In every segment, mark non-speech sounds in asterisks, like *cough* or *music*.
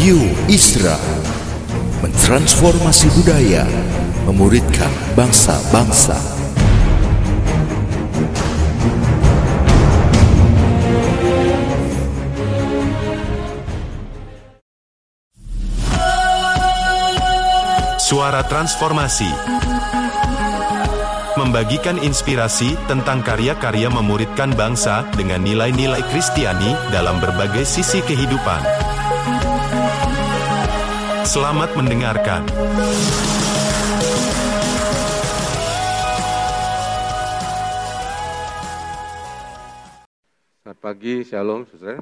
Radio Isra mentransformasi budaya, memuridkan bangsa-bangsa. Suara Transformasi Membagikan inspirasi tentang karya-karya memuridkan bangsa dengan nilai-nilai Kristiani dalam berbagai sisi kehidupan. Selamat mendengarkan. Selamat pagi, Shalom, saudara.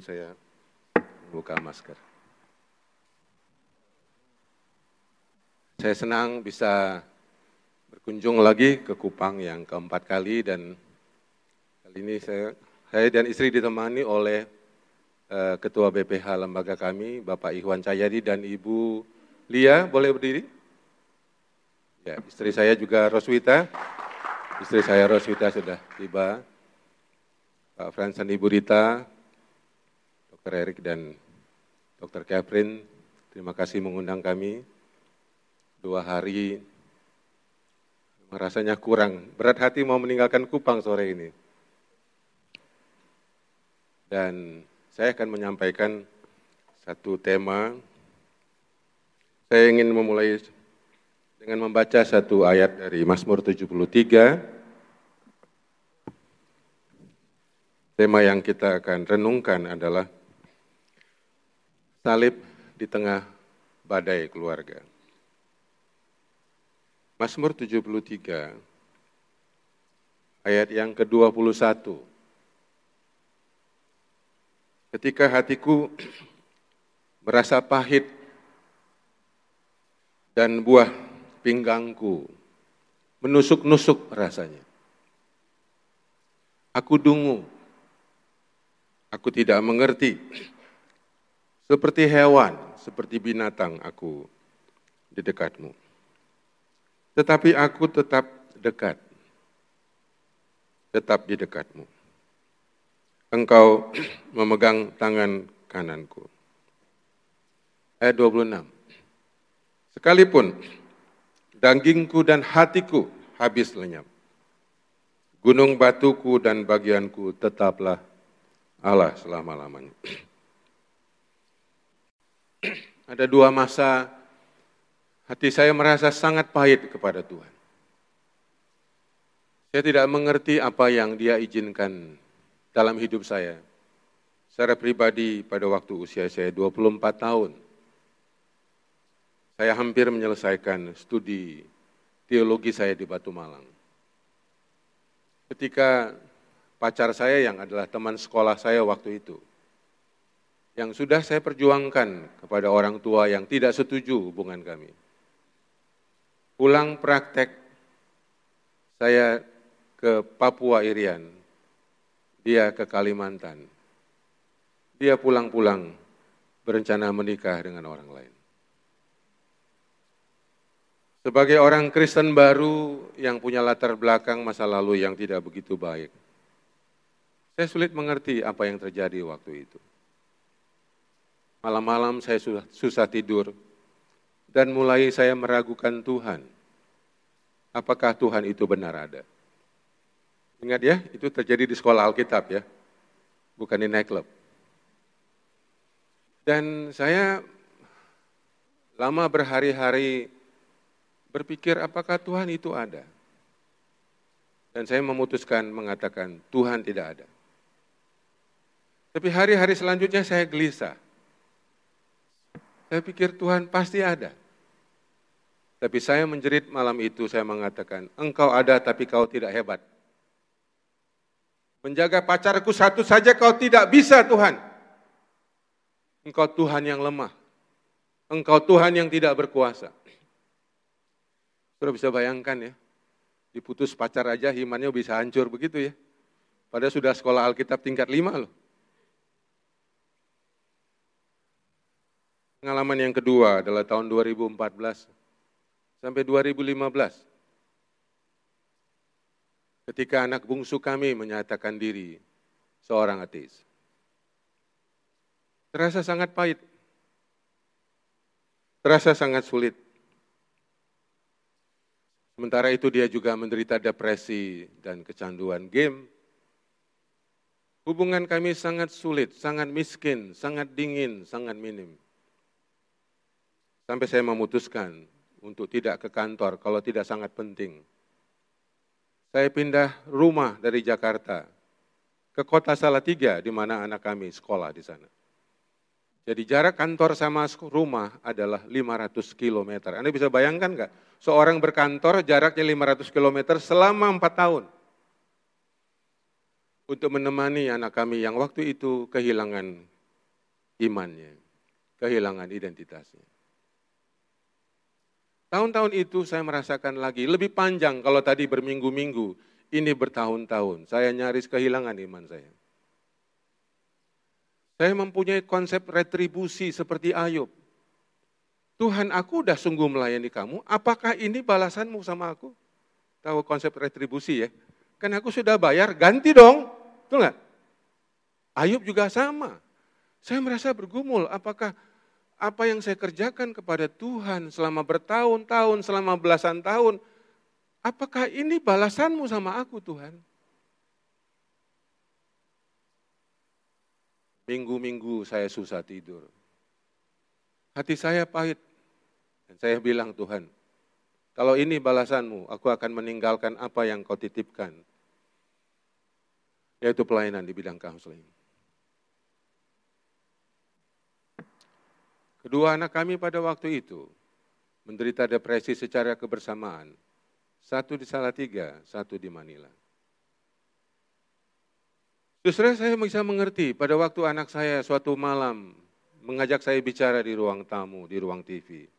Saya buka masker. Saya senang bisa berkunjung lagi ke Kupang yang keempat kali dan kali ini saya, saya dan istri ditemani oleh Ketua BPH lembaga kami, Bapak Ikhwan Cahyadi dan Ibu Lia, boleh berdiri? Ya, istri saya juga Roswita. Istri saya Roswita sudah tiba. Pak Frans dan Ibu Rita, Dr. Erik dan Dr. Catherine, terima kasih mengundang kami. Dua hari rasanya kurang. Berat hati mau meninggalkan Kupang sore ini. Dan saya akan menyampaikan satu tema. Saya ingin memulai dengan membaca satu ayat dari Mazmur 73 Tema yang kita akan renungkan adalah salib di tengah badai keluarga. Mazmur 73 ayat yang ke-21. Ketika hatiku merasa pahit dan buah pinggangku menusuk-nusuk rasanya. Aku dungu Aku tidak mengerti. Seperti hewan, seperti binatang aku di dekatmu. Tetapi aku tetap dekat. Tetap di dekatmu. Engkau *clears throat* memegang tangan kananku. Ayat 26. Sekalipun dagingku dan hatiku habis lenyap. Gunung batuku dan bagianku tetaplah Allah selama-lamanya. *clears throat* Ada dua masa hati saya merasa sangat pahit kepada Tuhan. Saya tidak mengerti apa yang dia izinkan dalam hidup saya. Secara pribadi pada waktu usia saya 24 tahun, saya hampir menyelesaikan studi teologi saya di Batu Malang. Ketika pacar saya yang adalah teman sekolah saya waktu itu. Yang sudah saya perjuangkan kepada orang tua yang tidak setuju hubungan kami. Pulang praktek, saya ke Papua Irian, dia ke Kalimantan. Dia pulang-pulang berencana menikah dengan orang lain. Sebagai orang Kristen baru yang punya latar belakang masa lalu yang tidak begitu baik, saya sulit mengerti apa yang terjadi waktu itu. Malam-malam saya susah, tidur dan mulai saya meragukan Tuhan. Apakah Tuhan itu benar ada? Ingat ya, itu terjadi di sekolah Alkitab ya, bukan di nightclub. Dan saya lama berhari-hari berpikir apakah Tuhan itu ada. Dan saya memutuskan mengatakan Tuhan tidak ada. Tapi hari-hari selanjutnya saya gelisah. Saya pikir Tuhan pasti ada. Tapi saya menjerit malam itu, saya mengatakan, engkau ada tapi kau tidak hebat. Menjaga pacarku satu saja kau tidak bisa Tuhan. Engkau Tuhan yang lemah. Engkau Tuhan yang tidak berkuasa. Sudah bisa bayangkan ya, diputus pacar aja imannya bisa hancur begitu ya. Padahal sudah sekolah Alkitab tingkat lima loh. Pengalaman yang kedua adalah tahun 2014 sampai 2015. Ketika anak bungsu kami menyatakan diri seorang ateis. Terasa sangat pahit. Terasa sangat sulit. Sementara itu dia juga menderita depresi dan kecanduan game. Hubungan kami sangat sulit, sangat miskin, sangat dingin, sangat minim. Sampai saya memutuskan untuk tidak ke kantor kalau tidak sangat penting. Saya pindah rumah dari Jakarta ke kota Salatiga di mana anak kami sekolah di sana. Jadi jarak kantor sama rumah adalah 500 km. Anda bisa bayangkan nggak? Seorang berkantor jaraknya 500 km selama 4 tahun. Untuk menemani anak kami yang waktu itu kehilangan imannya, kehilangan identitasnya. Tahun-tahun itu saya merasakan lagi, lebih panjang kalau tadi berminggu-minggu, ini bertahun-tahun. Saya nyaris kehilangan iman saya. Saya mempunyai konsep retribusi seperti Ayub. Tuhan aku udah sungguh melayani kamu, apakah ini balasanmu sama aku? Tahu konsep retribusi ya? Kan aku sudah bayar, ganti dong. Betul nggak? Ayub juga sama. Saya merasa bergumul, apakah apa yang saya kerjakan kepada Tuhan selama bertahun-tahun, selama belasan tahun, apakah ini balasanmu sama aku Tuhan? Minggu-minggu saya susah tidur. Hati saya pahit. Dan saya bilang, Tuhan, kalau ini balasanmu, aku akan meninggalkan apa yang kau titipkan. Yaitu pelayanan di bidang counseling. Kedua anak kami pada waktu itu menderita depresi secara kebersamaan. Satu di Salatiga, satu di Manila. Justru saya bisa mengerti pada waktu anak saya suatu malam mengajak saya bicara di ruang tamu, di ruang TV.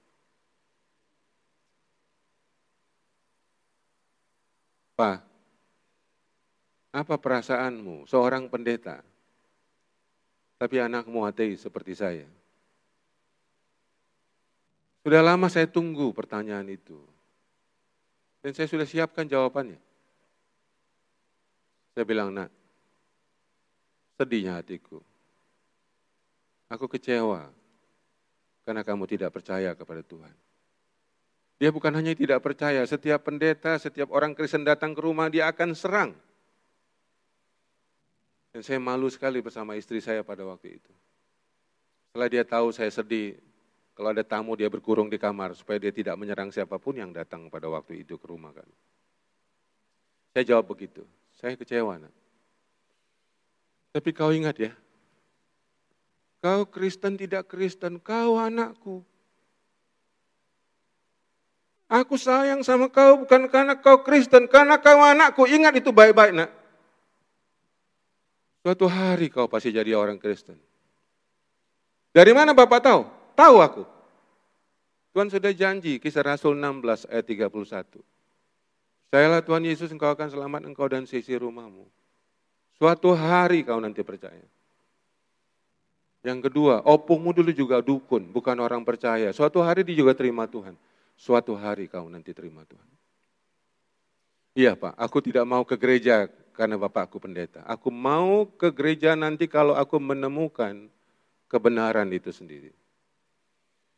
Pak, apa perasaanmu seorang pendeta, tapi anakmu ateis seperti saya? Sudah lama saya tunggu pertanyaan itu. Dan saya sudah siapkan jawabannya. Saya bilang, nak, sedihnya hatiku. Aku kecewa karena kamu tidak percaya kepada Tuhan. Dia bukan hanya tidak percaya, setiap pendeta, setiap orang Kristen datang ke rumah, dia akan serang. Dan saya malu sekali bersama istri saya pada waktu itu. Setelah dia tahu saya sedih, kalau ada tamu dia berkurung di kamar supaya dia tidak menyerang siapa pun yang datang pada waktu itu ke rumah kan. Saya jawab begitu, saya kecewa. Nak. Tapi kau ingat ya, kau Kristen tidak Kristen, kau anakku. Aku sayang sama kau bukan karena kau Kristen, karena kau anakku. Ingat itu baik-baik nak. Suatu hari kau pasti jadi orang Kristen. Dari mana Bapak tahu? Tahu aku. Tuhan sudah janji, kisah Rasul 16 ayat 31. Sayalah Tuhan Yesus, engkau akan selamat engkau dan sisi rumahmu. Suatu hari kau nanti percaya. Yang kedua, opungmu dulu juga dukun, bukan orang percaya. Suatu hari dia juga terima Tuhan. Suatu hari kau nanti terima Tuhan. Iya Pak, aku tidak mau ke gereja karena Bapakku pendeta. Aku mau ke gereja nanti kalau aku menemukan kebenaran itu sendiri.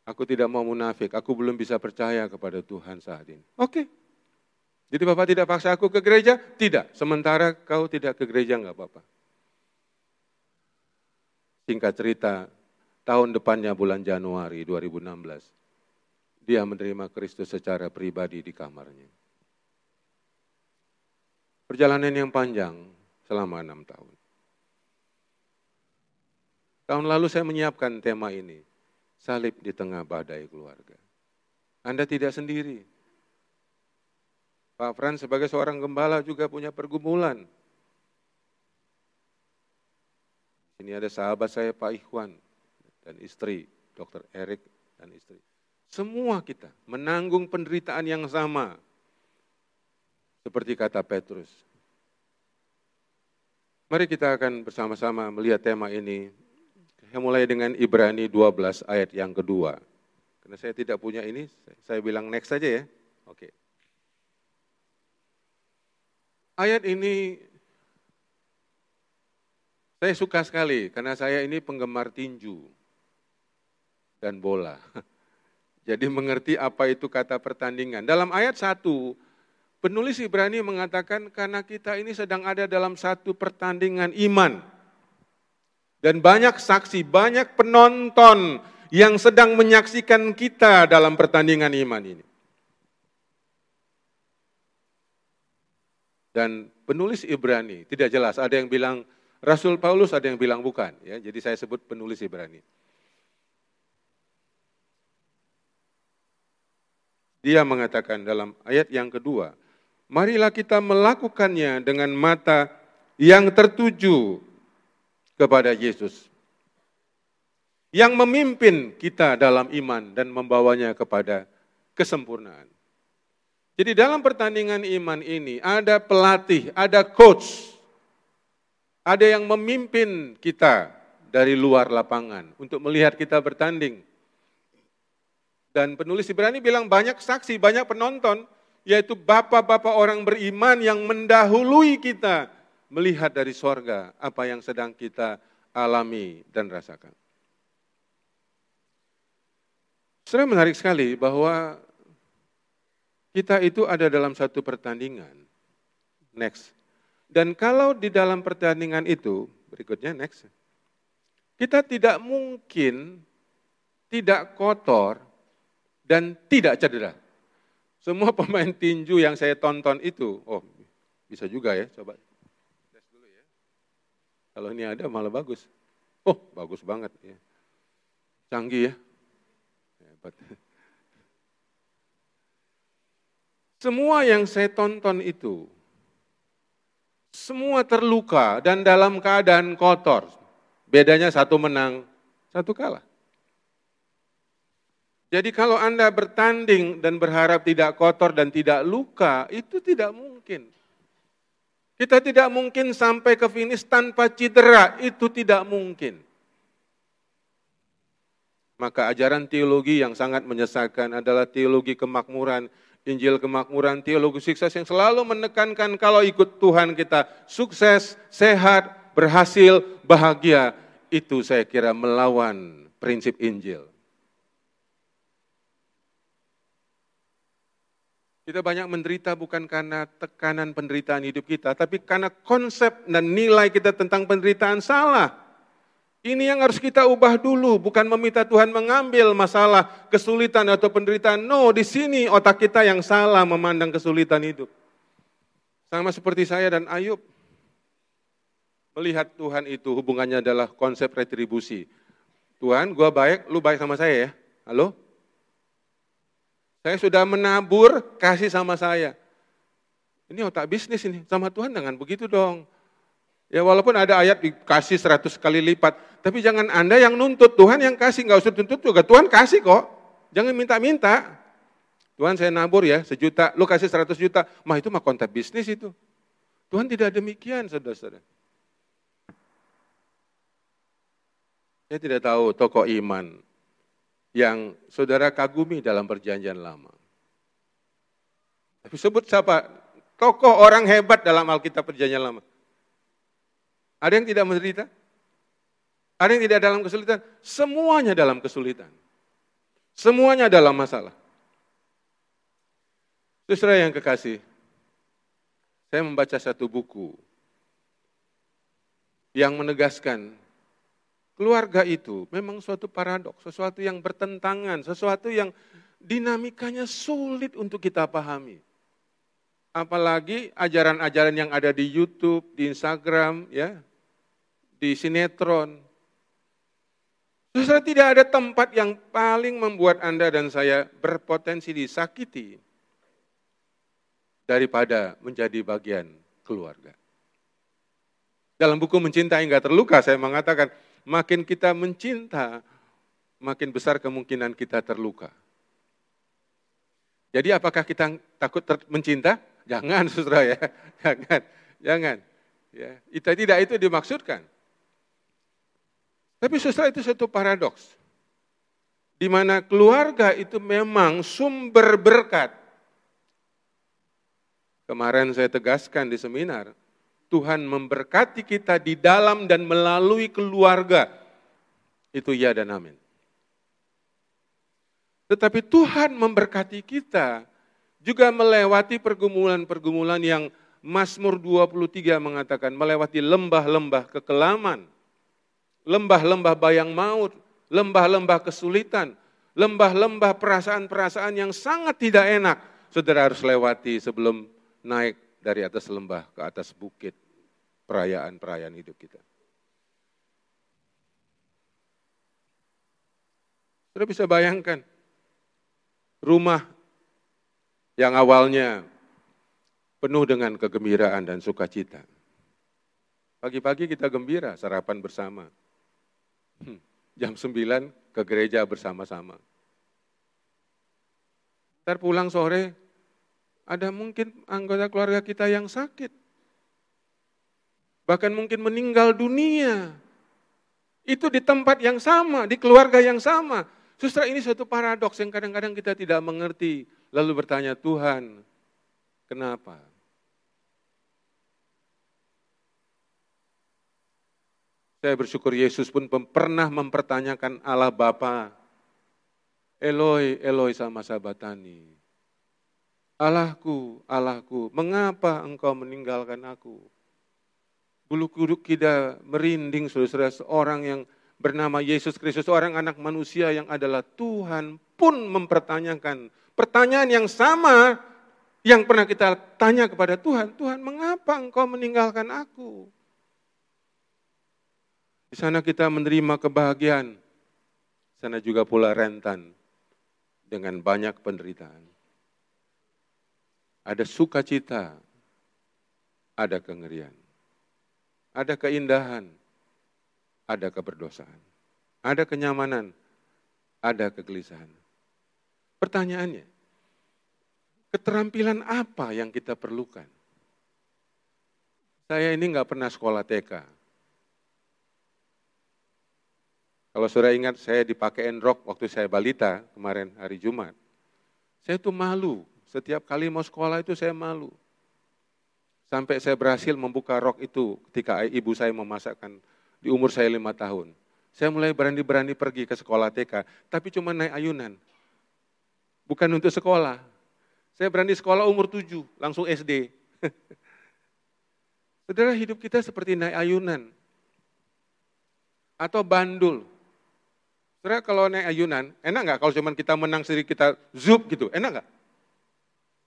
Aku tidak mau munafik, aku belum bisa percaya kepada Tuhan saat ini. Oke, jadi Bapak tidak paksa aku ke gereja? Tidak. Sementara kau tidak ke gereja enggak apa-apa. Singkat cerita, tahun depannya bulan Januari 2016, dia menerima Kristus secara pribadi di kamarnya. Perjalanan yang panjang selama enam tahun. Tahun lalu saya menyiapkan tema ini, salib di tengah badai keluarga. Anda tidak sendiri, Pak Fran sebagai seorang gembala juga punya pergumulan. Ini ada sahabat saya Pak Ikhwan dan istri, Dr. Erik dan istri. Semua kita menanggung penderitaan yang sama. Seperti kata Petrus. Mari kita akan bersama-sama melihat tema ini. Saya mulai dengan Ibrani 12 ayat yang kedua. Karena saya tidak punya ini, saya bilang next saja ya. Oke. Ayat ini Saya suka sekali karena saya ini penggemar tinju dan bola. *laughs* Jadi mengerti apa itu kata pertandingan. Dalam ayat 1, penulis Ibrani mengatakan karena kita ini sedang ada dalam satu pertandingan iman. Dan banyak saksi, banyak penonton yang sedang menyaksikan kita dalam pertandingan iman ini. Dan penulis Ibrani tidak jelas, ada yang bilang Rasul Paulus, ada yang bilang bukan. Ya, jadi saya sebut penulis Ibrani. Dia mengatakan dalam ayat yang kedua, marilah kita melakukannya dengan mata yang tertuju kepada Yesus. Yang memimpin kita dalam iman dan membawanya kepada kesempurnaan. Jadi dalam pertandingan iman ini ada pelatih, ada coach, ada yang memimpin kita dari luar lapangan untuk melihat kita bertanding. Dan penulis Ibrani bilang banyak saksi, banyak penonton, yaitu bapak-bapak orang beriman yang mendahului kita melihat dari sorga apa yang sedang kita alami dan rasakan. Sebenarnya menarik sekali bahwa kita itu ada dalam satu pertandingan. Next. Dan kalau di dalam pertandingan itu, berikutnya next. Kita tidak mungkin tidak kotor dan tidak cedera. Semua *laughs* pemain tinju yang saya tonton itu, oh bisa juga ya, coba. Kalau ini ada malah bagus. Oh bagus banget ya. Canggih ya. Hebat. Semua yang saya tonton itu, semua terluka dan dalam keadaan kotor. Bedanya satu menang, satu kalah. Jadi kalau Anda bertanding dan berharap tidak kotor dan tidak luka, itu tidak mungkin. Kita tidak mungkin sampai ke finish tanpa cedera, itu tidak mungkin. Maka ajaran teologi yang sangat menyesakan adalah teologi kemakmuran, Injil kemakmuran, teologi sukses yang selalu menekankan kalau ikut Tuhan kita sukses, sehat, berhasil, bahagia. Itu saya kira melawan prinsip Injil. Kita banyak menderita bukan karena tekanan penderitaan hidup kita, tapi karena konsep dan nilai kita tentang penderitaan salah. Ini yang harus kita ubah dulu, bukan meminta Tuhan mengambil masalah kesulitan atau penderitaan. No, di sini otak kita yang salah memandang kesulitan hidup. Sama seperti saya dan Ayub. Melihat Tuhan itu hubungannya adalah konsep retribusi. Tuhan, gua baik, lu baik sama saya ya. Halo? Saya sudah menabur, kasih sama saya. Ini otak bisnis ini, sama Tuhan jangan begitu dong. Ya walaupun ada ayat dikasih seratus kali lipat, tapi jangan Anda yang nuntut, Tuhan yang kasih, nggak usah tuntut juga, Tuhan kasih kok. Jangan minta-minta. Tuhan saya nabur ya, sejuta, lu kasih seratus juta, mah itu mah kontak bisnis itu. Tuhan tidak demikian, saudara-saudara. Saya tidak tahu tokoh iman yang saudara kagumi dalam perjanjian lama. Tapi sebut siapa? Tokoh orang hebat dalam Alkitab perjanjian lama. Ada yang tidak menderita? Ada yang tidak dalam kesulitan? Semuanya dalam kesulitan. Semuanya dalam masalah. Saudara yang kekasih, saya membaca satu buku yang menegaskan Keluarga itu memang suatu paradoks, sesuatu yang bertentangan, sesuatu yang dinamikanya sulit untuk kita pahami. Apalagi ajaran-ajaran yang ada di YouTube, di Instagram, ya, di sinetron. Justru tidak ada tempat yang paling membuat Anda dan saya berpotensi disakiti daripada menjadi bagian keluarga. Dalam buku Mencintai Enggak Terluka saya mengatakan, makin kita mencinta, makin besar kemungkinan kita terluka. Jadi apakah kita takut mencinta? Jangan, *laughs* saudara ya. Jangan, jangan. Ya, itu tidak itu dimaksudkan. Tapi saudara itu satu paradoks. Di mana keluarga itu memang sumber berkat. Kemarin saya tegaskan di seminar, Tuhan memberkati kita di dalam dan melalui keluarga. Itu ya dan amin. Tetapi Tuhan memberkati kita juga melewati pergumulan-pergumulan yang Mazmur 23 mengatakan melewati lembah-lembah kekelaman, lembah-lembah bayang maut, lembah-lembah kesulitan, lembah-lembah perasaan-perasaan yang sangat tidak enak, saudara harus lewati sebelum naik dari atas lembah ke atas bukit perayaan-perayaan hidup kita. Saudara bisa bayangkan, rumah yang awalnya penuh dengan kegembiraan dan sukacita. Pagi-pagi kita gembira, sarapan bersama. Hmm, jam 9 ke gereja bersama-sama. Ntar pulang sore, ada mungkin anggota keluarga kita yang sakit. Bahkan mungkin meninggal dunia. Itu di tempat yang sama, di keluarga yang sama. Sustra ini suatu paradoks yang kadang-kadang kita tidak mengerti. Lalu bertanya, Tuhan, kenapa? Saya bersyukur Yesus pun pernah mempertanyakan Allah Bapa. Eloi, Eloi sama sabatani. Allahku, Allahku, mengapa engkau meninggalkan aku? Bulu kuduk kita merinding saudara seorang yang bernama Yesus Kristus, seorang anak manusia yang adalah Tuhan pun mempertanyakan pertanyaan yang sama yang pernah kita tanya kepada Tuhan. Tuhan, mengapa engkau meninggalkan aku? Di sana kita menerima kebahagiaan. Di sana juga pula rentan dengan banyak penderitaan. Ada sukacita, ada kengerian. Ada keindahan, ada keberdosaan. Ada kenyamanan, ada kegelisahan. Pertanyaannya, keterampilan apa yang kita perlukan? Saya ini nggak pernah sekolah TK, Kalau saudara ingat saya dipakein rok waktu saya balita kemarin hari Jumat. Saya tuh malu, setiap kali mau sekolah itu saya malu. Sampai saya berhasil membuka rok itu ketika ibu saya memasakkan di umur saya lima tahun. Saya mulai berani-berani pergi ke sekolah TK, tapi cuma naik ayunan. Bukan untuk sekolah. Saya berani sekolah umur tujuh, langsung SD. *laughs* Saudara hidup kita seperti naik ayunan. Atau bandul. Saudara kalau naik ayunan, enak nggak kalau cuma kita menang sendiri kita zup gitu, enak nggak?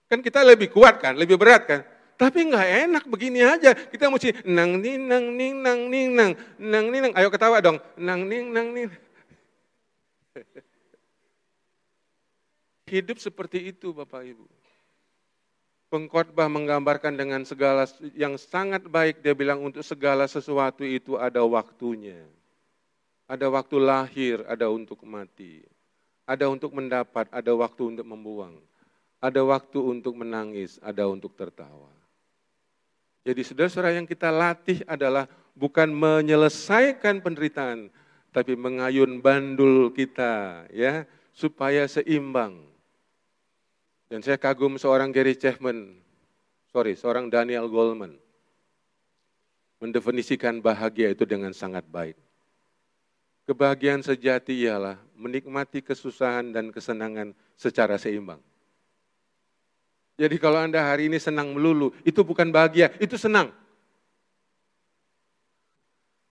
Kan kita lebih kuat kan, lebih berat kan? Tapi nggak enak begini aja. Kita mesti nang ning nang ning nang ning nang nang ning nang. Ayo ketawa dong. Nang ning nang ning. Hidup seperti itu Bapak Ibu. Pengkhotbah menggambarkan dengan segala yang sangat baik dia bilang untuk segala sesuatu itu ada waktunya. Ada waktu lahir, ada untuk mati. Ada untuk mendapat, ada waktu untuk membuang. Ada waktu untuk menangis, ada untuk tertawa. Jadi saudara-saudara yang kita latih adalah bukan menyelesaikan penderitaan, tapi mengayun bandul kita ya supaya seimbang. Dan saya kagum seorang Gary Chapman, sorry, seorang Daniel Goleman, mendefinisikan bahagia itu dengan sangat baik. Kebahagiaan sejati ialah menikmati kesusahan dan kesenangan secara seimbang. Jadi kalau Anda hari ini senang melulu, itu bukan bahagia, itu senang.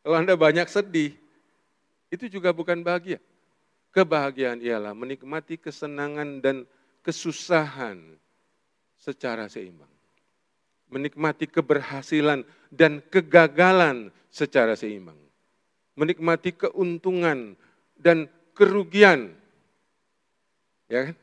Kalau Anda banyak sedih, itu juga bukan bahagia. Kebahagiaan ialah menikmati kesenangan dan kesusahan secara seimbang. Menikmati keberhasilan dan kegagalan secara seimbang menikmati keuntungan dan kerugian. Ya kan?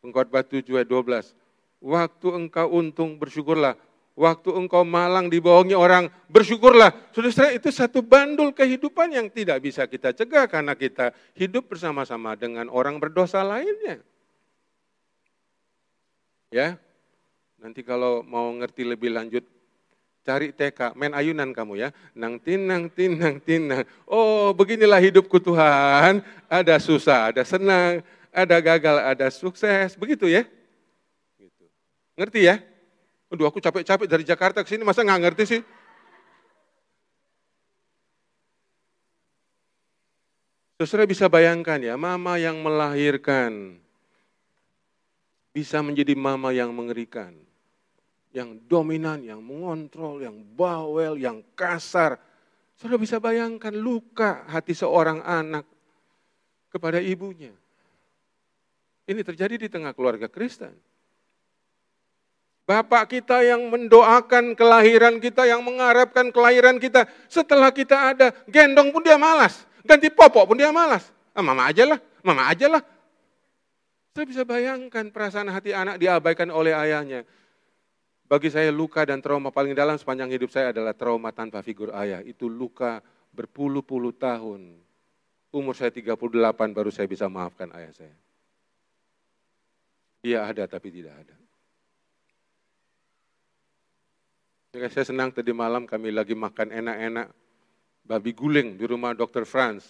Pengkhotbah 7 ayat 12. Waktu engkau untung bersyukurlah. Waktu engkau malang dibohongi orang bersyukurlah. Saudara itu satu bandul kehidupan yang tidak bisa kita cegah karena kita hidup bersama-sama dengan orang berdosa lainnya. Ya, nanti kalau mau ngerti lebih lanjut Cari TK, main ayunan kamu ya. Nang tin, nang tin, nang tin, nang. Oh beginilah hidupku Tuhan. Ada susah, ada senang, ada gagal, ada sukses. Begitu ya. Ngerti ya? Aduh aku capek-capek dari Jakarta ke sini masa nggak ngerti sih? Saudara bisa bayangkan ya, mama yang melahirkan bisa menjadi mama yang mengerikan. Yang dominan, yang mengontrol, yang bawel, yang kasar. Saudara bisa bayangkan luka hati seorang anak kepada ibunya. Ini terjadi di tengah keluarga Kristen. Bapak kita yang mendoakan kelahiran kita, yang mengharapkan kelahiran kita. Setelah kita ada, gendong pun dia malas. Ganti popok pun dia malas. Ah, mama aja lah, mama aja lah. Saya bisa bayangkan perasaan hati anak diabaikan oleh ayahnya. Bagi saya luka dan trauma paling dalam sepanjang hidup saya adalah trauma tanpa figur ayah. Itu luka berpuluh-puluh tahun. Umur saya 38 baru saya bisa maafkan ayah saya. Dia ada tapi tidak ada. Saya senang tadi malam kami lagi makan enak-enak babi guling di rumah Dr. Franz.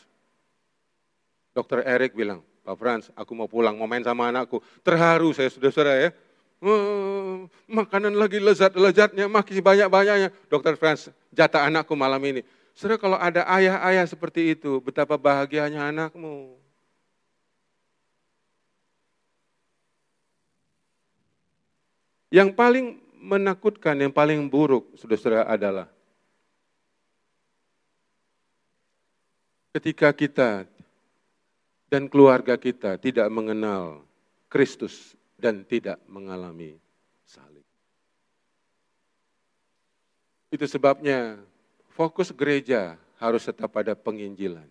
Dr. Eric bilang, Pak Frans, aku mau pulang, mau main sama anakku. Terharu saya saudara-saudara ya. Oh, makanan lagi lezat-lezatnya, masih banyak-banyaknya. Dokter Frans, jatah anakku malam ini. Saudara kalau ada ayah-ayah seperti itu, betapa bahagianya anakmu. Yang paling menakutkan, yang paling buruk, saudara-saudara adalah ketika kita dan keluarga kita tidak mengenal Kristus dan tidak mengalami salib. Itu sebabnya fokus gereja harus tetap pada penginjilan,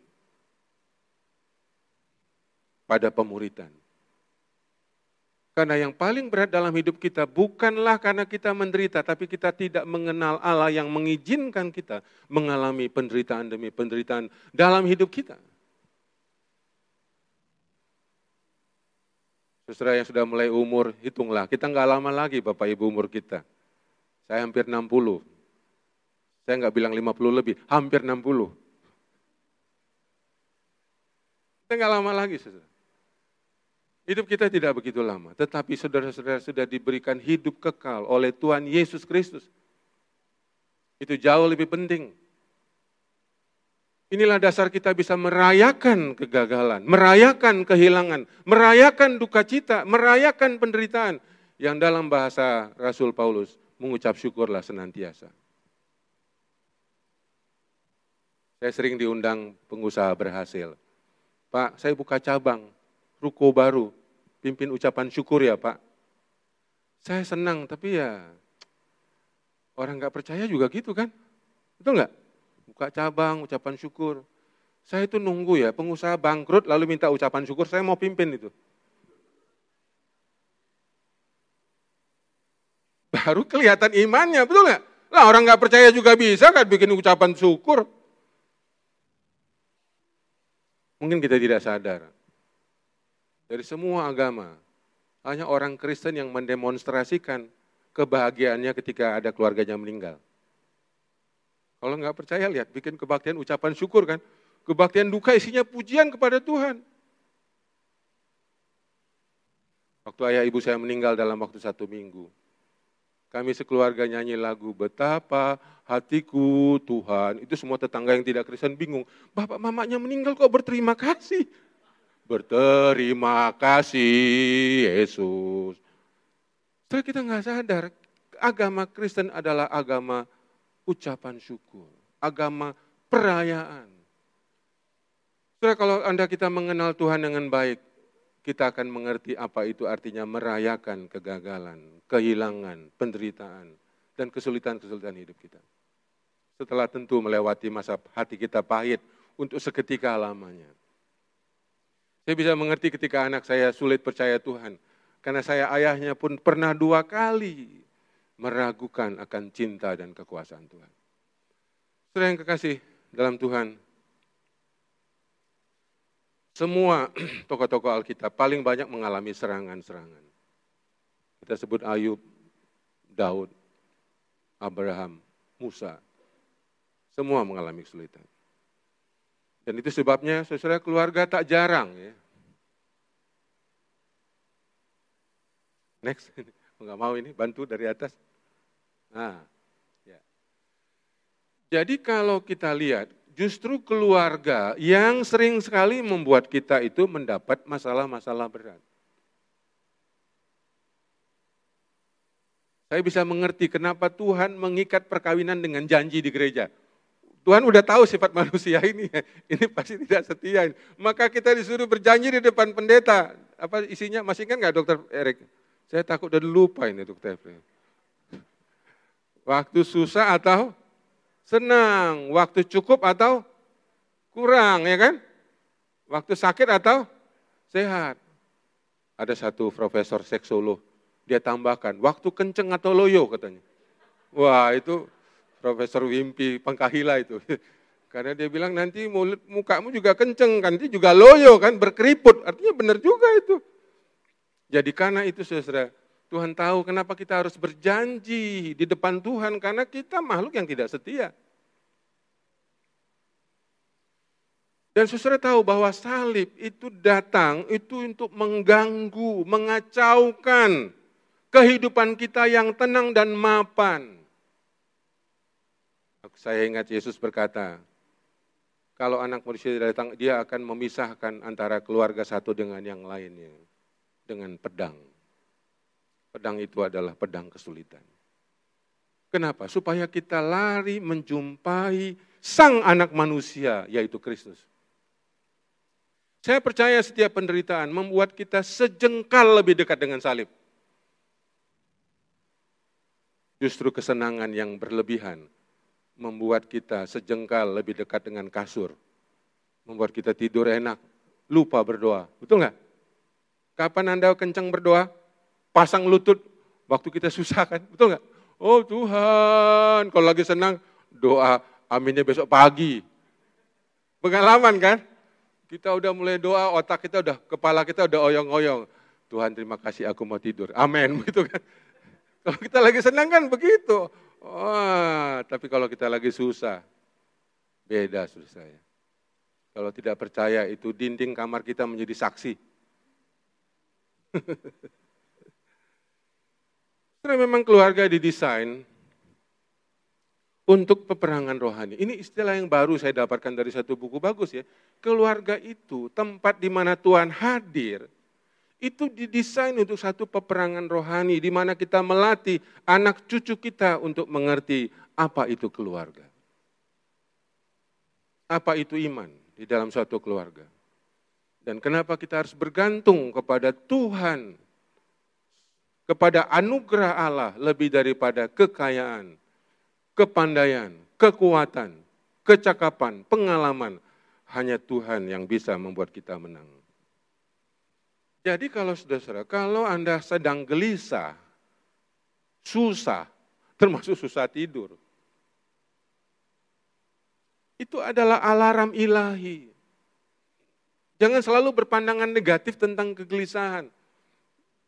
pada pemuritan. Karena yang paling berat dalam hidup kita bukanlah karena kita menderita, tapi kita tidak mengenal Allah yang mengizinkan kita mengalami penderitaan demi penderitaan dalam hidup kita. Saudara yang sudah mulai umur, hitunglah. Kita nggak lama lagi Bapak Ibu umur kita. Saya hampir 60. Saya nggak bilang 50 lebih, hampir 60. Kita nggak lama lagi, saudara. Hidup kita tidak begitu lama, tetapi saudara-saudara sudah diberikan hidup kekal oleh Tuhan Yesus Kristus. Itu jauh lebih penting Inilah dasar kita bisa merayakan kegagalan, merayakan kehilangan, merayakan duka cita, merayakan penderitaan. Yang dalam bahasa Rasul Paulus, mengucap syukurlah senantiasa. Saya sering diundang pengusaha berhasil. Pak, saya buka cabang, ruko baru, pimpin ucapan syukur ya Pak. Saya senang, tapi ya orang nggak percaya juga gitu kan? Betul nggak? buka cabang, ucapan syukur. Saya itu nunggu ya, pengusaha bangkrut lalu minta ucapan syukur, saya mau pimpin itu. Baru kelihatan imannya, betul nggak? Lah orang nggak percaya juga bisa kan bikin ucapan syukur. Mungkin kita tidak sadar. Dari semua agama, hanya orang Kristen yang mendemonstrasikan kebahagiaannya ketika ada keluarganya meninggal. Kalau nggak percaya lihat, bikin kebaktian ucapan syukur kan. Kebaktian duka isinya pujian kepada Tuhan. Waktu ayah ibu saya meninggal dalam waktu satu minggu. Kami sekeluarga nyanyi lagu Betapa hatiku Tuhan. Itu semua tetangga yang tidak Kristen bingung. Bapak mamanya meninggal kok berterima kasih. Berterima kasih Yesus. Setelah kita nggak sadar, agama Kristen adalah agama ucapan syukur, agama perayaan. Saudara, kalau Anda kita mengenal Tuhan dengan baik, kita akan mengerti apa itu artinya merayakan kegagalan, kehilangan, penderitaan, dan kesulitan-kesulitan hidup kita. Setelah tentu melewati masa hati kita pahit untuk seketika lamanya. Saya bisa mengerti ketika anak saya sulit percaya Tuhan. Karena saya ayahnya pun pernah dua kali meragukan akan cinta dan kekuasaan Tuhan. Saudara yang kekasih dalam Tuhan, semua *clears throat* tokoh-tokoh Alkitab paling banyak mengalami serangan-serangan. Kita sebut Ayub, Daud, Abraham, Musa. Semua mengalami kesulitan. Dan itu sebabnya saudara keluarga tak jarang ya. Next. *laughs* Enggak mau ini, bantu dari atas. Nah, ya. Jadi kalau kita lihat, justru keluarga yang sering sekali membuat kita itu mendapat masalah-masalah berat. Saya bisa mengerti kenapa Tuhan mengikat perkawinan dengan janji di gereja. Tuhan udah tahu sifat manusia ini, *laughs* ini pasti tidak setia. Maka kita disuruh berjanji di depan pendeta. Apa isinya? Masih kan nggak dokter Erik? Saya takut udah lupa ini dokter Erik. Waktu susah atau senang, waktu cukup atau kurang, ya kan? Waktu sakit atau sehat. Ada satu profesor seksolog dia tambahkan, waktu kenceng atau loyo katanya. Wah itu Profesor Wimpi Pengkahila itu. *laughs* Karena dia bilang nanti mulut mukamu juga kenceng kan, nanti juga loyo kan, berkeriput. Artinya benar juga itu. Jadi karena itu saudara, Tuhan tahu kenapa kita harus berjanji di depan Tuhan, karena kita makhluk yang tidak setia. Dan saudara tahu bahwa salib itu datang itu untuk mengganggu, mengacaukan kehidupan kita yang tenang dan mapan. Saya ingat Yesus berkata, kalau anak manusia datang, dia akan memisahkan antara keluarga satu dengan yang lainnya. Dengan pedang. Pedang itu adalah pedang kesulitan. Kenapa? Supaya kita lari menjumpai sang anak manusia, yaitu Kristus. Saya percaya setiap penderitaan membuat kita sejengkal lebih dekat dengan salib. Justru kesenangan yang berlebihan membuat kita sejengkal lebih dekat dengan kasur. Membuat kita tidur enak, lupa berdoa. Betul nggak? Kapan Anda kencang berdoa? Pasang lutut waktu kita susah kan? Betul nggak? Oh Tuhan, kalau lagi senang doa aminnya besok pagi. Pengalaman kan? Kita udah mulai doa, otak kita udah, kepala kita udah oyong-oyong. Tuhan terima kasih aku mau tidur. Amin. *laughs* Begitu kan? Kalau kita lagi senang kan begitu. Wah, tapi kalau kita lagi susah, beda susah saya. Kalau tidak percaya itu dinding kamar kita menjadi saksi. *laughs* Karena memang keluarga didesain untuk peperangan rohani. Ini istilah yang baru saya dapatkan dari satu buku bagus ya. Keluarga itu tempat di mana Tuhan hadir itu didesain untuk satu peperangan rohani di mana kita melatih anak cucu kita untuk mengerti apa itu keluarga. Apa itu iman di dalam suatu keluarga. Dan kenapa kita harus bergantung kepada Tuhan, kepada anugerah Allah lebih daripada kekayaan, kepandaian, kekuatan, kecakapan, pengalaman. Hanya Tuhan yang bisa membuat kita menang. Jadi kalau saudara, kalau Anda sedang gelisah, susah, termasuk susah tidur, itu adalah alarm ilahi. Jangan selalu berpandangan negatif tentang kegelisahan.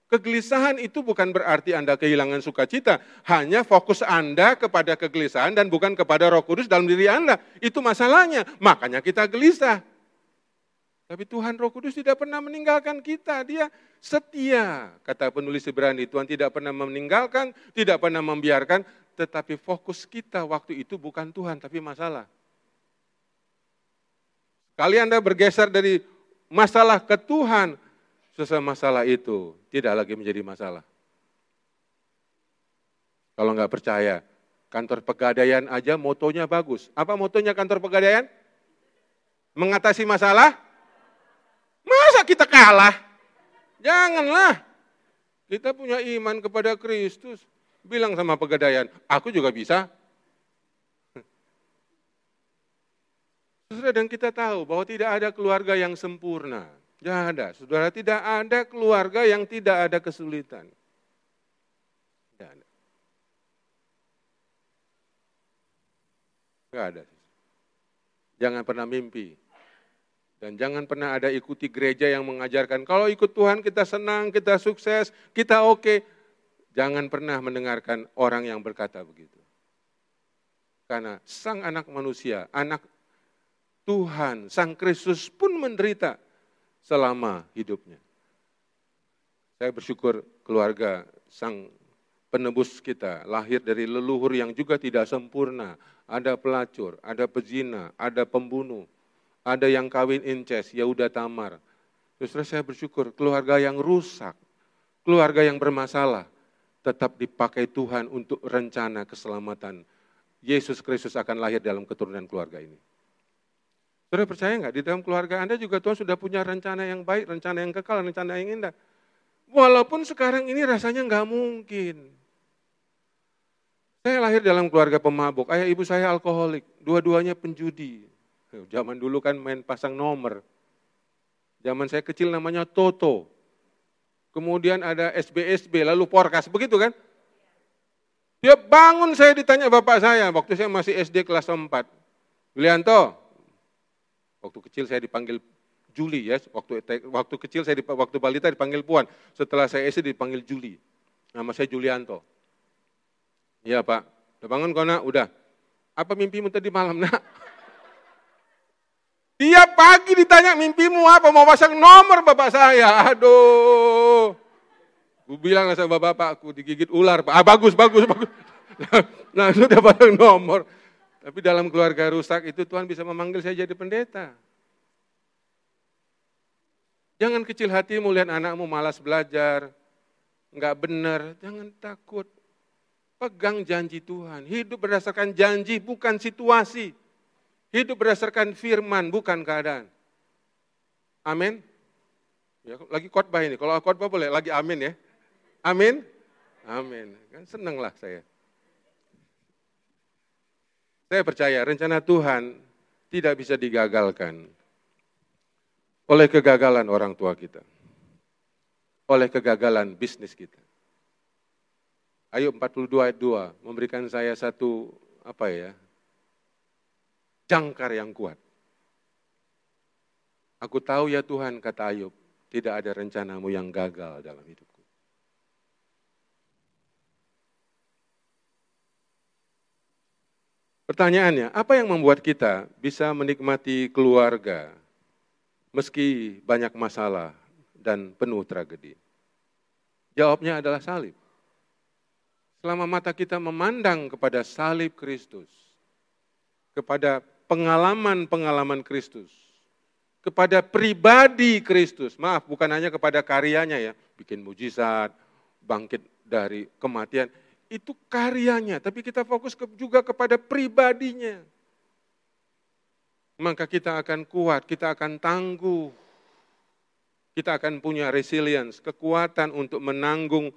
Kegelisahan itu bukan berarti Anda kehilangan sukacita, hanya fokus Anda kepada kegelisahan dan bukan kepada Roh Kudus dalam diri Anda. Itu masalahnya, makanya kita gelisah. Tapi Tuhan Roh Kudus tidak pernah meninggalkan kita. Dia setia, kata penulis Ibrani. Tuhan tidak pernah meninggalkan, tidak pernah membiarkan, tetapi fokus kita waktu itu bukan Tuhan, tapi masalah. Kali Anda bergeser dari masalah ke Tuhan, sesuai masalah itu tidak lagi menjadi masalah. Kalau nggak percaya, kantor pegadaian aja motonya bagus. Apa motonya kantor pegadaian? Mengatasi masalah Masa kita kalah? Janganlah. Kita punya iman kepada Kristus. Bilang sama pegadaian, aku juga bisa. Saudara, dan kita tahu bahwa tidak ada keluarga yang sempurna. Tidak ada. Saudara, tidak ada keluarga yang tidak ada kesulitan. Tidak ada. Tidak ada. Jangan pernah mimpi dan jangan pernah ada ikuti gereja yang mengajarkan, kalau ikut Tuhan kita senang, kita sukses, kita oke. Jangan pernah mendengarkan orang yang berkata begitu. Karena sang anak manusia, anak Tuhan, sang Kristus pun menderita selama hidupnya. Saya bersyukur keluarga sang penebus kita, lahir dari leluhur yang juga tidak sempurna. Ada pelacur, ada pezina, ada pembunuh, ada yang kawin incest, ya udah tamar. Justru saya bersyukur keluarga yang rusak, keluarga yang bermasalah, tetap dipakai Tuhan untuk rencana keselamatan. Yesus Kristus akan lahir dalam keturunan keluarga ini. Saudara percaya nggak? Di dalam keluarga Anda juga Tuhan sudah punya rencana yang baik, rencana yang kekal, rencana yang indah. Walaupun sekarang ini rasanya nggak mungkin. Saya lahir dalam keluarga pemabuk, ayah ibu saya alkoholik, dua-duanya penjudi. Zaman dulu kan main pasang nomor. Zaman saya kecil namanya Toto. Kemudian ada SBSB, lalu Porkas, begitu kan? Dia bangun saya ditanya bapak saya, waktu saya masih SD kelas 4. Yulianto, waktu kecil saya dipanggil Juli ya, waktu waktu kecil saya waktu balita dipanggil Puan, setelah saya SD dipanggil Juli. Nama saya Julianto. Iya Pak, udah bangun kau nak? Udah. Apa mimpimu tadi malam nak? *laughs* Tiap pagi ditanya mimpimu apa? Mau pasang nomor bapak saya. Aduh. Gue bilang sama bapak aku digigit ular. Pak. Ah bagus, bagus, bagus. *laughs* Nah sudah pasang nomor. Tapi dalam keluarga rusak itu Tuhan bisa memanggil saya jadi pendeta. Jangan kecil hatimu lihat anakmu malas belajar, nggak benar, jangan takut. Pegang janji Tuhan. Hidup berdasarkan janji bukan situasi. Hidup berdasarkan firman bukan keadaan. Amin. Ya, lagi khotbah ini. Kalau khotbah boleh lagi amin ya. Amin. Amin. Kan senang lah saya. Saya percaya rencana Tuhan tidak bisa digagalkan oleh kegagalan orang tua kita. Oleh kegagalan bisnis kita. Ayub 42 ayat 2 memberikan saya satu apa ya? Jangkar yang kuat. Aku tahu ya Tuhan kata Ayub, tidak ada rencanamu yang gagal dalam hidupku. Pertanyaannya, apa yang membuat kita bisa menikmati keluarga meski banyak masalah dan penuh tragedi? Jawabnya adalah salib selama mata kita memandang kepada salib Kristus, kepada pengalaman-pengalaman Kristus, kepada pribadi Kristus, maaf bukan hanya kepada karyanya ya, bikin mujizat, bangkit dari kematian, itu karyanya, tapi kita fokus juga kepada pribadinya. Maka kita akan kuat, kita akan tangguh, kita akan punya resilience, kekuatan untuk menanggung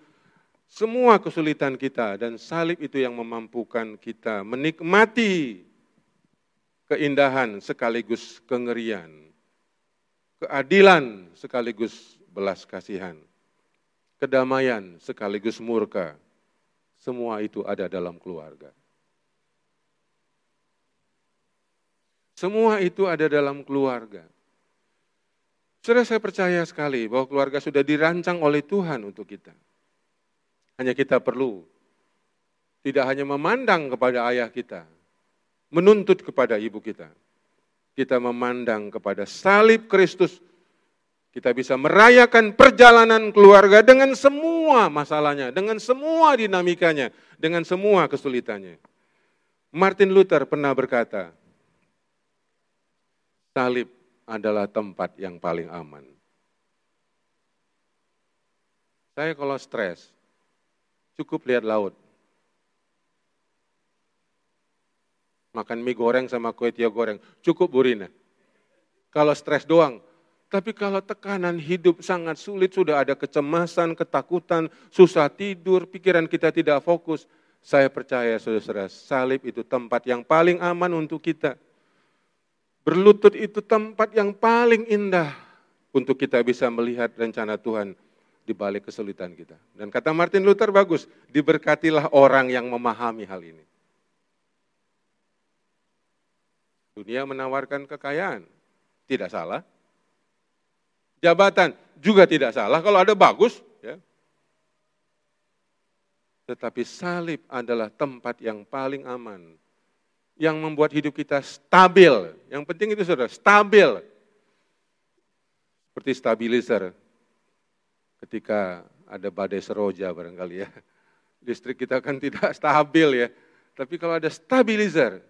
semua kesulitan kita dan salib itu yang memampukan kita menikmati keindahan sekaligus kengerian, keadilan sekaligus belas kasihan, kedamaian sekaligus murka. Semua itu ada dalam keluarga. Semua itu ada dalam keluarga. Sudah saya percaya sekali bahwa keluarga sudah dirancang oleh Tuhan untuk kita. Hanya kita perlu tidak hanya memandang kepada ayah kita, menuntut kepada ibu kita. Kita memandang kepada salib Kristus. Kita bisa merayakan perjalanan keluarga dengan semua masalahnya, dengan semua dinamikanya, dengan semua kesulitannya. Martin Luther pernah berkata, salib adalah tempat yang paling aman. Saya kalau stres, Cukup lihat laut. Makan mie goreng sama kue tiaw goreng. Cukup burina. Kalau stres doang. Tapi kalau tekanan hidup sangat sulit, sudah ada kecemasan, ketakutan, susah tidur, pikiran kita tidak fokus. Saya percaya saudara-saudara, salib itu tempat yang paling aman untuk kita. Berlutut itu tempat yang paling indah untuk kita bisa melihat rencana Tuhan di balik kesulitan kita. Dan kata Martin Luther bagus, diberkatilah orang yang memahami hal ini. Dunia menawarkan kekayaan, tidak salah. Jabatan juga tidak salah, kalau ada bagus. Ya. Tetapi salib adalah tempat yang paling aman, yang membuat hidup kita stabil. Yang penting itu saudara, stabil. Seperti stabilizer, ketika ada badai seroja barangkali ya. listrik kita kan tidak *laughs* stabil ya. Tapi kalau ada stabilizer,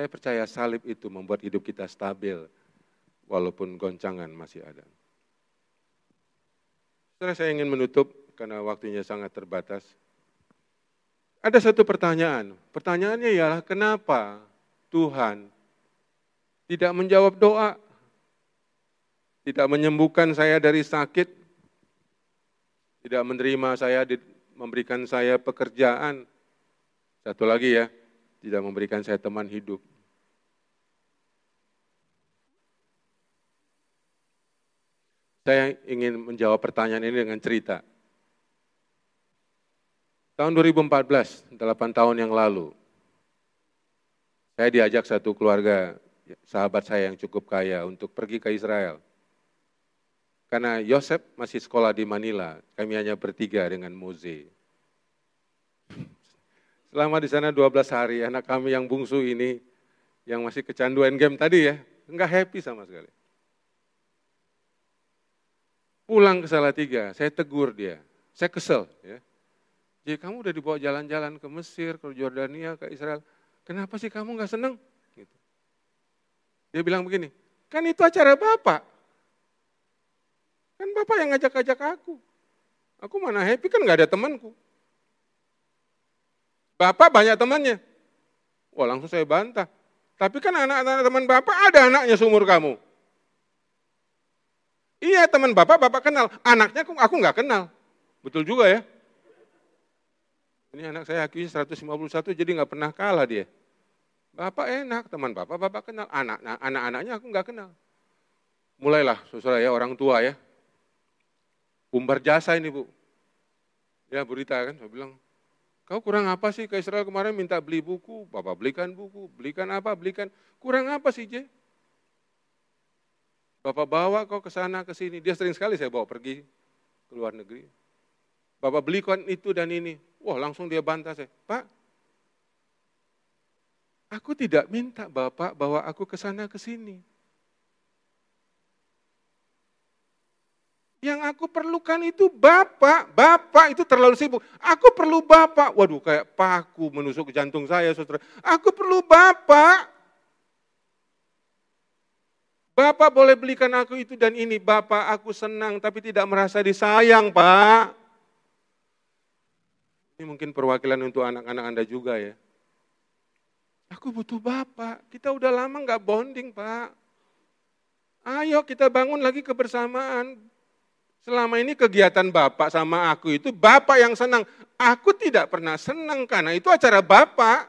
saya percaya salib itu membuat hidup kita stabil, walaupun goncangan masih ada. Setelah saya ingin menutup, karena waktunya sangat terbatas. Ada satu pertanyaan, pertanyaannya ialah kenapa Tuhan tidak menjawab doa, tidak menyembuhkan saya dari sakit, tidak menerima saya, memberikan saya pekerjaan. Satu lagi ya, tidak memberikan saya teman hidup. Saya ingin menjawab pertanyaan ini dengan cerita. Tahun 2014, 8 tahun yang lalu, saya diajak satu keluarga sahabat saya yang cukup kaya untuk pergi ke Israel. Karena Yosef masih sekolah di Manila, kami hanya bertiga dengan Moze. Selama di sana 12 hari, anak kami yang bungsu ini, yang masih kecanduan game tadi ya, enggak happy sama sekali. Pulang ke Salatiga, saya tegur dia, saya kesel. Ya. Jadi kamu udah dibawa jalan-jalan ke Mesir, ke Jordania, ke Israel, kenapa sih kamu nggak seneng? Gitu. Dia bilang begini, kan itu acara Bapak. Kan Bapak yang ngajak-ngajak aku. Aku mana happy kan nggak ada temanku. Bapak banyak temannya. Wah langsung saya bantah. Tapi kan anak-anak teman Bapak ada anaknya seumur kamu. Iya teman Bapak, Bapak kenal. Anaknya aku nggak kenal. Betul juga ya. Ini anak saya akui 151 jadi nggak pernah kalah dia. Bapak enak, teman Bapak, Bapak kenal. Anak, anak-anaknya aku nggak kenal. Mulailah saudara ya orang tua ya. Umbar jasa ini bu. Ya berita kan, saya bilang, Kau kurang apa sih ke Israel kemarin minta beli buku, Bapak belikan buku, belikan apa, belikan. Kurang apa sih, J? Bapak bawa kau ke sana, ke sini. Dia sering sekali saya bawa pergi ke luar negeri. Bapak belikan itu dan ini. Wah, langsung dia bantah saya. Pak, aku tidak minta Bapak bawa aku ke sana, ke sini. Yang aku perlukan itu Bapak, Bapak itu terlalu sibuk. Aku perlu Bapak. Waduh kayak paku menusuk jantung saya saudara. Aku perlu Bapak. Bapak boleh belikan aku itu dan ini. Bapak aku senang tapi tidak merasa disayang Pak. Ini mungkin perwakilan untuk anak-anak Anda juga ya. Aku butuh Bapak. Kita udah lama nggak bonding Pak. Ayo kita bangun lagi kebersamaan. Selama ini kegiatan Bapak sama aku itu Bapak yang senang. Aku tidak pernah senang karena itu acara Bapak.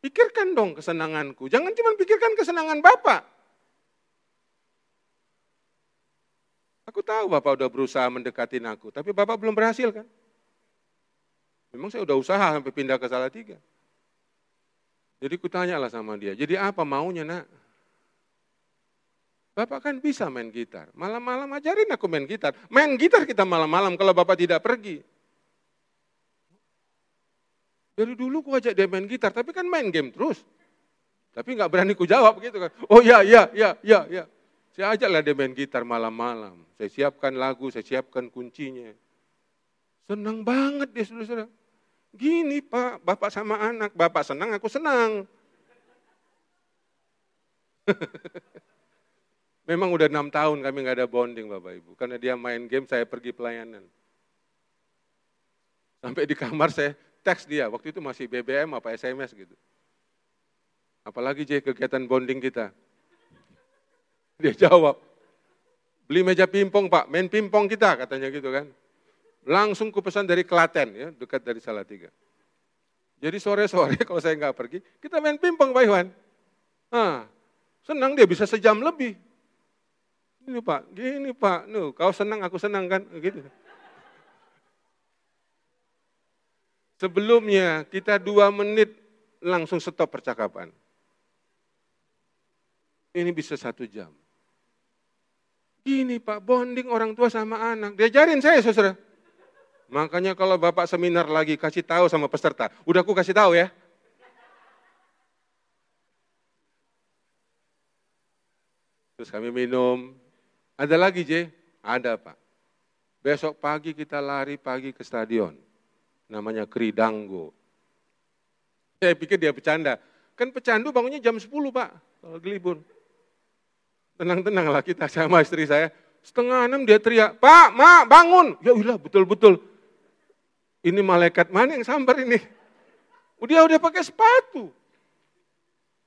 Pikirkan dong kesenanganku. Jangan cuma pikirkan kesenangan Bapak. Aku tahu Bapak udah berusaha mendekatin aku, tapi Bapak belum berhasil kan? Memang saya udah usaha sampai pindah ke Salatiga. Jadi kutanya lah sama dia, jadi apa maunya nak? Bapak kan bisa main gitar. Malam-malam ajarin aku main gitar. Main gitar kita malam-malam kalau Bapak tidak pergi. Dari dulu ku ajak dia main gitar, tapi kan main game terus. Tapi nggak berani ku jawab gitu kan. Oh iya, iya, iya, iya, iya. Saya ajaklah dia main gitar malam-malam. Saya siapkan lagu, saya siapkan kuncinya. Senang banget dia saudara-saudara. Gini Pak, Bapak sama anak. Bapak senang, aku senang. *laughs* Memang udah enam tahun kami nggak ada bonding Bapak Ibu. Karena dia main game, saya pergi pelayanan. Sampai di kamar saya teks dia, waktu itu masih BBM apa SMS gitu. Apalagi J kegiatan bonding kita. Dia jawab, beli meja pimpong Pak, main pimpong kita katanya gitu kan. Langsung ku pesan dari Klaten ya, dekat dari Salatiga. Jadi sore-sore *laughs* kalau saya nggak pergi, kita main pimpong Pak Iwan. Nah, senang dia bisa sejam lebih. Ini Pak, gini Pak, nu, kau senang, aku senang kan, gitu. Sebelumnya kita dua menit langsung stop percakapan. Ini bisa satu jam. Gini Pak, bonding orang tua sama anak. Diajarin saya saudara. Makanya kalau Bapak seminar lagi kasih tahu sama peserta. Udah aku kasih tahu ya. Terus kami minum, ada lagi J? Ada Pak. Besok pagi kita lari pagi ke stadion. Namanya Kridanggo. Saya pikir dia bercanda. Kan pecandu bangunnya jam 10 pak, kalau gelibur. Tenang-tenanglah kita sama istri saya. Setengah enam dia teriak, Pak, Mak, bangun. Ya udah, betul-betul. Ini malaikat mana yang sambar ini? Dia udah pakai sepatu.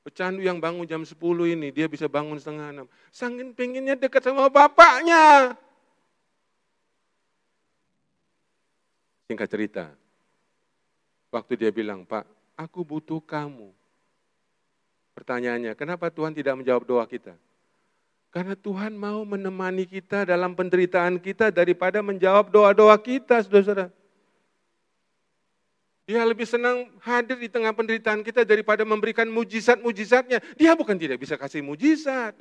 Pecandu yang bangun jam 10 ini, dia bisa bangun setengah enam. Sangin pengennya dekat sama bapaknya. Singkat cerita, waktu dia bilang, Pak, aku butuh kamu. Pertanyaannya, kenapa Tuhan tidak menjawab doa kita? Karena Tuhan mau menemani kita dalam penderitaan kita daripada menjawab doa-doa kita, saudara-saudara. Dia lebih senang hadir di tengah penderitaan kita daripada memberikan mujizat-mujizatnya. Dia bukan tidak bisa kasih mujizat.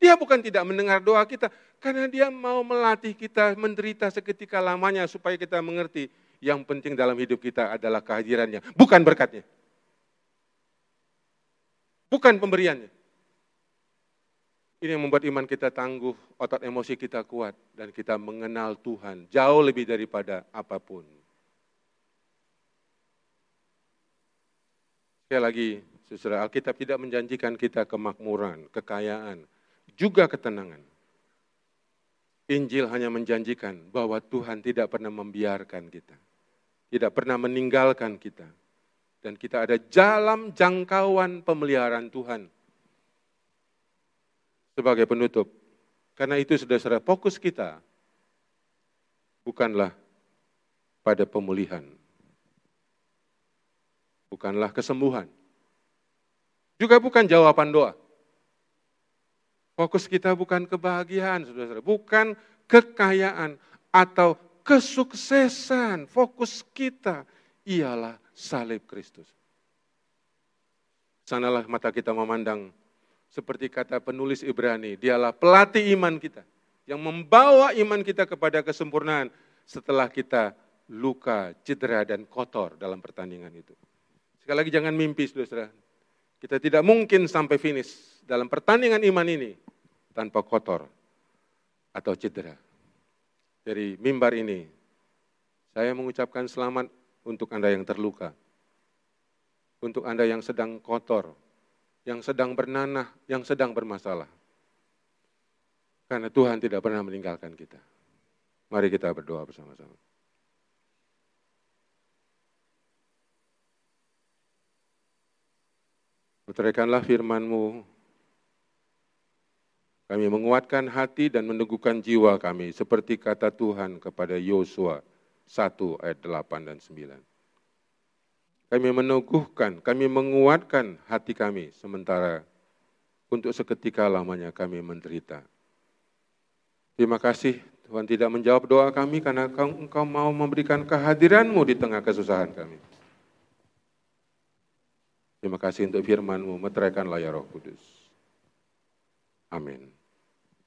Dia bukan tidak mendengar doa kita. Karena dia mau melatih kita menderita seketika lamanya supaya kita mengerti yang penting dalam hidup kita adalah kehadirannya, bukan berkatnya. Bukan pemberiannya. Ini yang membuat iman kita tangguh, otot emosi kita kuat, dan kita mengenal Tuhan jauh lebih daripada apa pun. Sekali lagi, saudara, Alkitab tidak menjanjikan kita kemakmuran, kekayaan, juga ketenangan. Injil hanya menjanjikan bahwa Tuhan tidak pernah membiarkan kita, tidak pernah meninggalkan kita, dan kita ada dalam jangkauan pemeliharaan Tuhan sebagai penutup. Karena itu sudah saudara fokus kita bukanlah pada pemulihan. Bukanlah kesembuhan. Juga bukan jawaban doa. Fokus kita bukan kebahagiaan, saudara-saudara. Bukan kekayaan atau kesuksesan. Fokus kita ialah salib Kristus. Sanalah mata kita memandang seperti kata penulis Ibrani, dialah pelatih iman kita yang membawa iman kita kepada kesempurnaan setelah kita luka, cedera, dan kotor dalam pertandingan itu. Sekali lagi jangan mimpi, saudara. Kita tidak mungkin sampai finish dalam pertandingan iman ini tanpa kotor atau cedera. Dari mimbar ini, saya mengucapkan selamat untuk Anda yang terluka. Untuk Anda yang sedang kotor, yang sedang bernanah, yang sedang bermasalah. Karena Tuhan tidak pernah meninggalkan kita. Mari kita berdoa bersama-sama. Puterikanlah firman-Mu. Kami menguatkan hati dan meneguhkan jiwa kami seperti kata Tuhan kepada Yosua 1 ayat 8 dan 9. Kami meneguhkan, kami menguatkan hati kami sementara untuk seketika lamanya kami menderita. Terima kasih Tuhan tidak menjawab doa kami karena Engkau mau memberikan kehadiranmu di tengah kesusahan kami. Terima kasih untuk firman-Mu, meteraikanlah ya roh kudus. Amin.